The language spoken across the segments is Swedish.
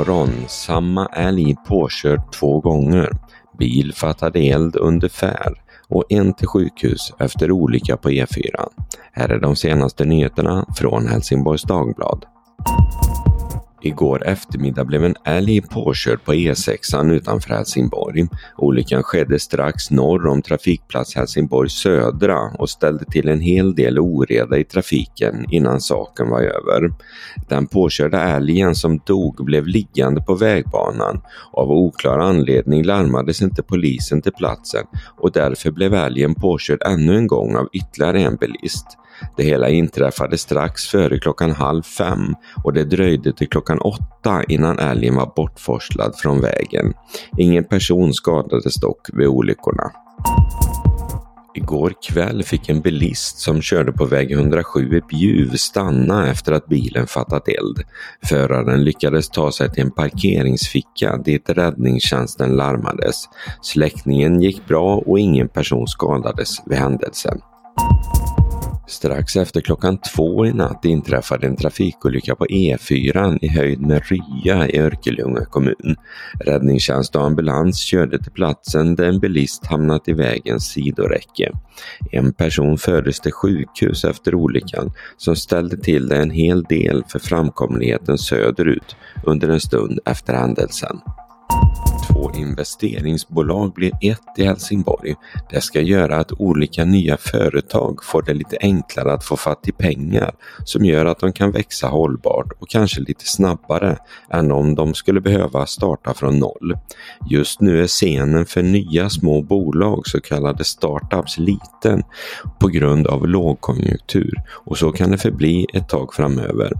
morgon, samma älg påkörd två gånger. Bil fattade eld under färd och en till sjukhus efter olycka på E4. Här är de senaste nyheterna från Helsingborgs Dagblad. Igår eftermiddag blev en älg påkörd på E6 utanför Helsingborg. Olyckan skedde strax norr om trafikplats Helsingborg södra och ställde till en hel del oreda i trafiken innan saken var över. Den påkörda älgen som dog blev liggande på vägbanan. Av oklar anledning larmades inte polisen till platsen och därför blev älgen påkörd ännu en gång av ytterligare en bilist. Det hela inträffade strax före klockan halv fem och det dröjde till klockan åtta innan älgen var bortforslad från vägen. Ingen person skadades dock vid olyckorna. Igår kväll fick en bilist som körde på väg 107 i Bjuv stanna efter att bilen fattat eld. Föraren lyckades ta sig till en parkeringsficka dit räddningstjänsten larmades. Släckningen gick bra och ingen person skadades vid händelsen. Strax efter klockan två i natt inträffade en trafikolycka på E4 i höjd med Rya i Örkelljunga kommun. Räddningstjänst och ambulans körde till platsen där en bilist hamnat i vägens sidoräcke. En person fördes till sjukhus efter olyckan som ställde till det en hel del för framkomligheten söderut under en stund efter händelsen investeringsbolag blir ett i Helsingborg. Det ska göra att olika nya företag får det lite enklare att få fatt i pengar som gör att de kan växa hållbart och kanske lite snabbare än om de skulle behöva starta från noll. Just nu är scenen för nya små bolag, så kallade startups, liten på grund av lågkonjunktur och så kan det förbli ett tag framöver.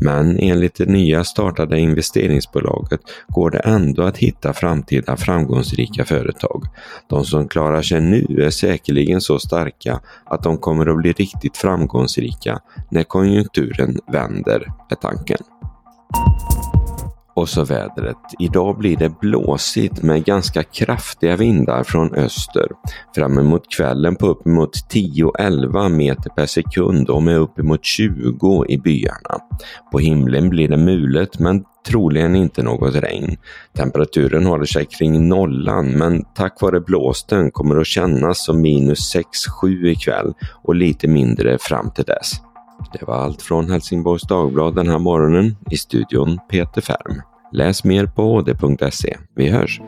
Men enligt det nya startade investeringsbolaget går det ändå att hitta framtida framgångsrika företag. De som klarar sig nu är säkerligen så starka att de kommer att bli riktigt framgångsrika när konjunkturen vänder, är tanken. Och så vädret. Idag blir det blåsigt med ganska kraftiga vindar från öster. Fram emot kvällen på uppemot 10-11 meter per sekund och med uppemot 20 i byarna. På himlen blir det mulet men troligen inte något regn. Temperaturen håller sig kring nollan men tack vare blåsten kommer det att kännas som minus 6-7 ikväll och lite mindre fram till dess. Det var allt från Helsingborgs Dagblad den här morgonen. I studion Peter Färm. Läs mer på åd.se. Vi hörs!